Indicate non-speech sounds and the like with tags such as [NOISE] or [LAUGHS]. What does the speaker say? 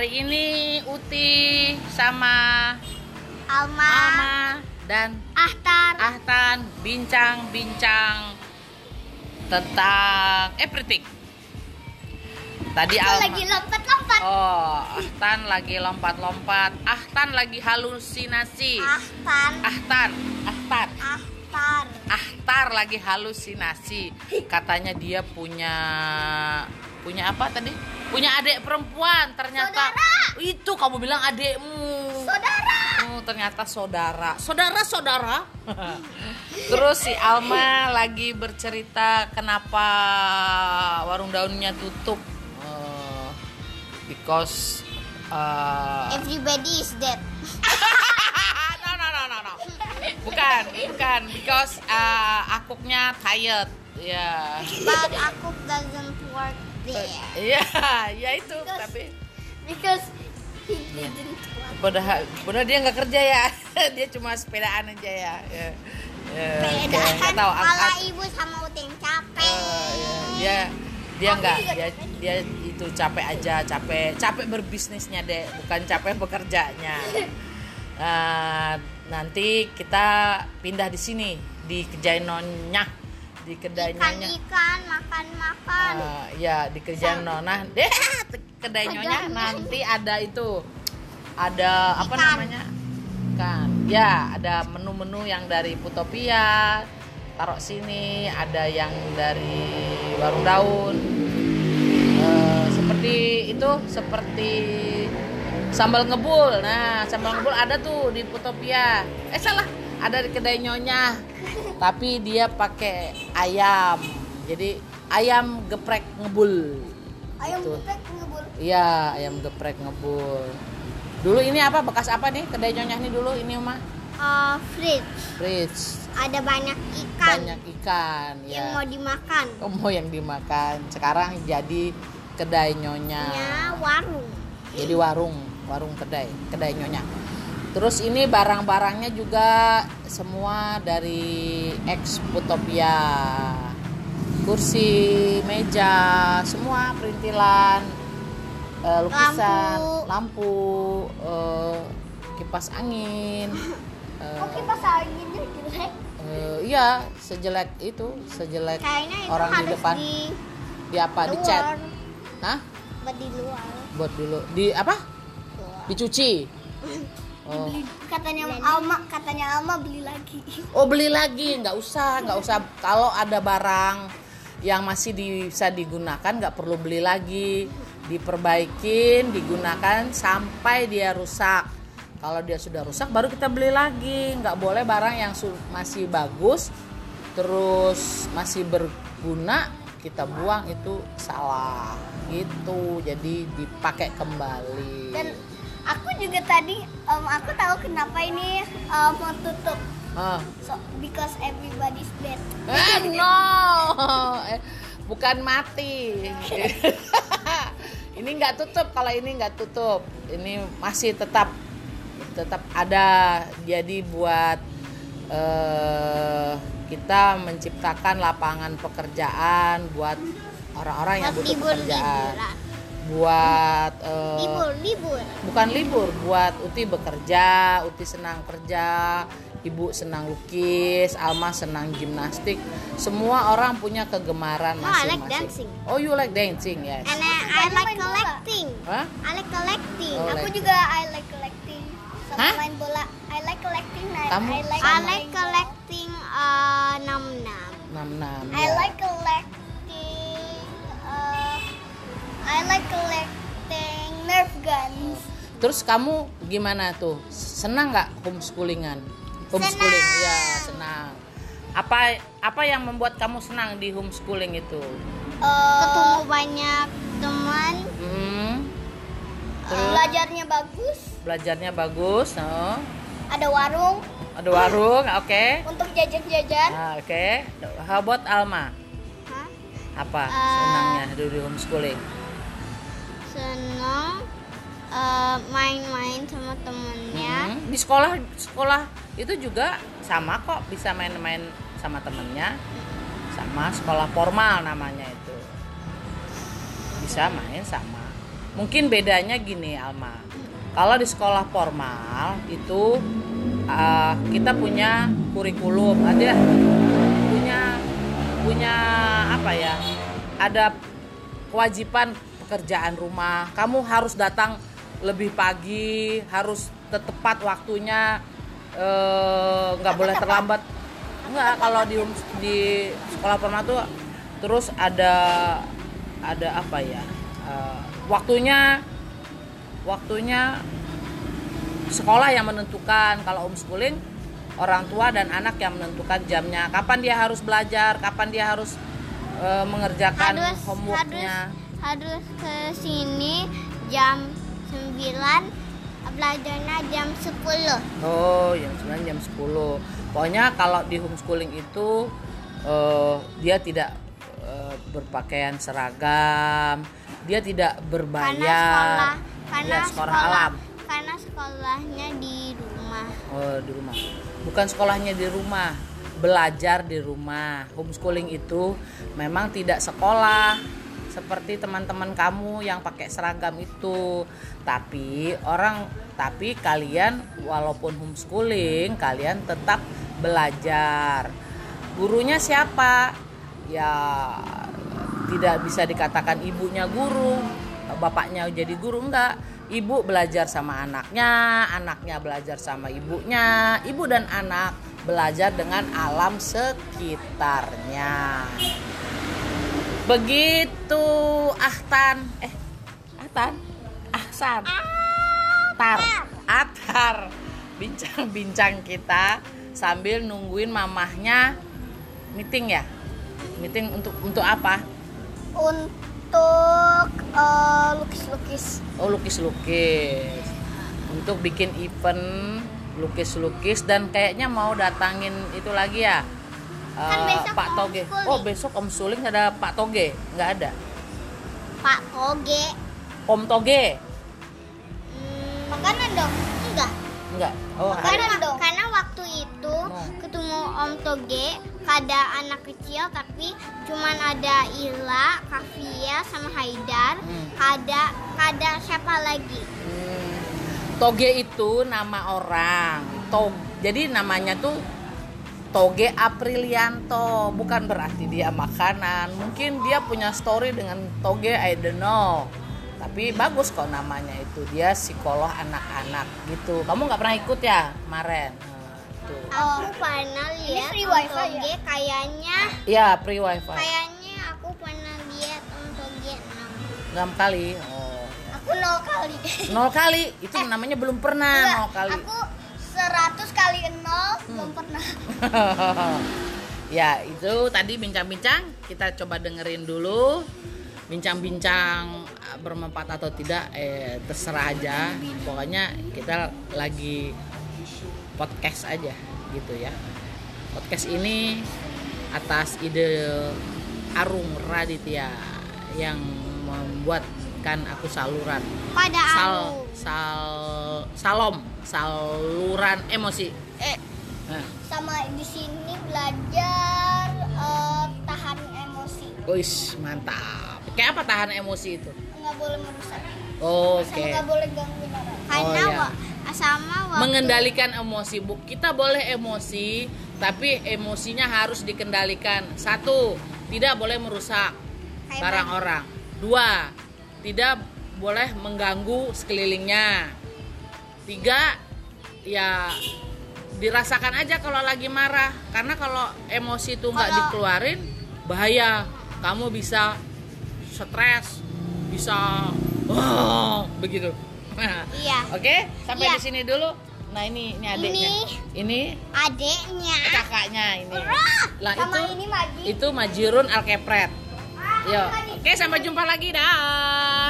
hari ini Uti sama Alma, Alma dan Ahtar, Ahtan bincang-bincang tentang everything. Tadi aku Alma lagi lompat-lompat. Oh, Ahtan lagi lompat-lompat. Ahtan lagi halusinasi. Ahtar, Ahtan, Ahtan. Ahtar. Ahtar lagi halusinasi. Katanya dia punya punya apa tadi? Punya adik perempuan. Ternyata Saudara. itu kamu bilang adikmu. Saudara. Oh, ternyata saudara. Saudara-saudara. [LAUGHS] Terus si Alma lagi bercerita kenapa warung daunnya tutup. Eh, because eh, Everybody is dead. [LAUGHS] no no no no no. Bukan, bukan because uh, akuknya tired. Ya. But aku doesn't work there. Iya, ya itu Because- tapi Because he didn't padahal padahal dia nggak kerja ya. [LAUGHS] dia cuma sepedaan aja ya. Ya. Ya, Beda kayak nggak kan tahu kepala ibu sama uting capek. Eh, ya, dia dia Aku nggak dia dia itu capek aja capek capek berbisnisnya deh bukan capek bekerjanya Eh, [LAUGHS] nanti kita pindah di sini di kedai nyonya di kedai nyonya Ikan-ikan makan-makan. Eh, ya di kedai nona. Deh kedai nyonya nanti ada itu. Ada apa Ikan. namanya? Kan ya ada menu-menu yang dari Putopia taruh sini. Ada yang dari warung daun. Eh, seperti itu seperti sambal ngebul. Nah sambal ngebul ada tuh di Putopia eh salah ada di kedai nyonya. Tapi dia pakai ayam. Jadi ayam geprek ngebul. Ayam Gitu. geprek ngebul. iya ayam geprek ngebul. Dulu ini apa? Bekas apa nih? Kedai nyonya ini dulu ini mah Uh, fridge. fridge. Ada banyak ikan. Banyak ikan yang ya. mau dimakan. Oh, mau yang dimakan. Sekarang jadi kedai nyonya. Ya, warung. jadi warung warung kedai kedai nyonya terus ini barang-barangnya juga semua dari ex Putopia kursi meja semua perintilan eh, lukisan lampu, eh, kipas angin [LAUGHS] eh, Kok kipas anginnya jelek? eh, iya sejelek itu sejelek Kayaknya itu orang di depan di di apa di cat luar. Hah? Buat di luar. buat dulu di apa dicuci [LAUGHS] oh. Beli, katanya Alma, katanya Alma beli lagi. [LAUGHS] oh beli lagi. Nggak usah nggak usah. Kalau ada barang yang masih di- bisa digunakan nggak perlu beli lagi. Diperbaikin digunakan sampai dia rusak. Kalau dia sudah rusak baru kita beli lagi. Nggak boleh barang yang masih bagus terus masih berguna kita buang. Itu salah. Gitu. Jadi dipakai kembali. Dan aku juga tadi, em, aku tahu kenapa ini em, mau tutup. Ah. So, because everybody's dead. Ah, no, [LAUGHS] Eh, bukan mati. [LAUGHS] ini nggak tutup. Kalau ini nggak tutup, ini masih tetap tetap ada. Jadi buat eh, kita menciptakan lapangan pekerjaan buat orang-orang yang butuh pekerjaan. Buat eh, Libur, libur. bukan libur buat Uti bekerja Uti senang kerja Ibu senang lukis Alma senang gimnastik semua orang punya kegemaran No, I like masing-masing dancing. oh you like dancing yes And I, I like collecting. Hah? I like collecting. Oh, aku like- juga I like collecting. Sama Hah? main bola. I like collecting. I, Kamu- I like I like collecting uh, nam nam. enam enam I ya. like terus kamu gimana tuh senang nggak homeschoolingan homeschooling Senang. ya senang apa apa yang membuat kamu senang di homeschooling itu Uh, Ketemu banyak teman. hmm, Terus? Belajarnya bagus. belajarnya bagus oh. Ada warung ada warung [CLEARS THROAT] oke untuk jajan-jajan. Ah, Oke, how about Alma? Hah? Apa Eh, senangnya di homeschooling? Senang uh, main-main sama temennya. Hmm, Di sekolah sekolah itu juga sama kok bisa main-main sama temennya, sama sekolah formal namanya itu. Bisa main sama. Mungkin bedanya gini Alma. Kalau di sekolah formal itu uh, kita punya kurikulum. Ada punya punya apa ya? Ada kewajiban pekerjaan rumah. Kamu harus datang lebih pagi harus tepat waktunya eh, nggak boleh terlambat. Nggak kalau di di sekolah formal tuh terus ada ada apa ya eh, waktunya waktunya sekolah yang menentukan. Kalau homeschooling orang tua dan anak yang menentukan jamnya. Kapan dia harus belajar kapan dia harus eh, mengerjakan harus homeworknya. harus harus ke sini jam 9 belajarnya jam 10 Oh, jam 9 jam 10. Pokoknya kalau di homeschooling itu eh, dia tidak eh, berpakaian seragam, dia tidak berbayar. karena sekolah karena Iya, sekolah alam. karena sekolahnya di rumah Oh, di rumah. Bukan sekolahnya di rumah, belajar di rumah. Homeschooling itu memang tidak sekolah seperti teman-teman kamu yang pakai seragam itu. Tapi orang tapi kalian walaupun homeschooling, kalian tetap belajar. Gurunya siapa? Ya tidak bisa dikatakan ibunya guru, bapaknya jadi guru enggak. Ibu belajar sama anaknya, anaknya belajar sama ibunya, ibu dan anak belajar dengan alam sekitarnya. Begitu Ahtan, eh Ahtan, Ahsan, Tar, Atar, bincang-bincang kita sambil nungguin mamahnya meeting ya, meeting untuk untuk apa? untuk eh, lukis-lukis. Oh lukis-lukis. Untuk bikin event lukis-lukis dan kayaknya mau datangin itu lagi ya Kan eh, besok Pak Toge. Oh besok Om Suling ada Pak Toge. Nggak ada? Pak Toge. Om Toge? Hmm, makanan dong. Enggak. Nggak. Oh ada. karena karena waktu itu Oh. ketemu Om Toge ada anak kecil tapi cuman ada Ila, Kavia sama Haidar. Hmm. ada ada siapa lagi? Hmm, Toge itu nama orang. Tog Jadi namanya tuh Toge Aprilianto. Bukan berarti dia makanan. Mungkin dia punya story dengan Toge I don't know. Tapi bagus kok namanya itu. Dia psikolog anak-anak gitu. Kamu nggak pernah ikut ya kemarin? Nah, tuh. aku pernah lihat free wifi Toge kayaknya. Ya free wifi. Kayaknya aku pernah lihat Toge enam. 6 kali. Oh. aku nol kali. Nol kali? Itu namanya belum pernah Enggak, nol kali. Aku belum pernah. [LAUGHS] Ya itu tadi bincang-bincang kita coba dengerin dulu. Bincang-bincang eh, bermanfaat atau tidak eh terserah aja. Pokoknya kita lagi podcast aja gitu ya. Podcast ini atas ide Arung Raditya yang membuatkan aku saluran. Pada sal sal salom saluran emosi. Eh sama di sini belajar eh, tahan emosi Wis mantap. Kayak apa tahan emosi itu? nggak boleh merusak Oke. sama nggak boleh gangguin orang karena iya. wa- sama waktu Mengendalikan emosi. Bu, kita boleh emosi, tapi emosinya harus dikendalikan. Satu, tidak boleh merusak Kayak barang orang. Dua, tidak boleh mengganggu sekelilingnya. Tiga, ya dirasakan aja kalau lagi marah. Karena kalau emosi itu nggak dikeluarin, bahaya. Kamu bisa stres, bisa oh, begitu. iya Oke, sampai Iya. di sini dulu. Nah ini ini adiknya. Ini adeknya kakaknya ini. Lah sama itu ini Maji itu Majirun Alkepret. Yo, oke sampai jumpa lagi dah.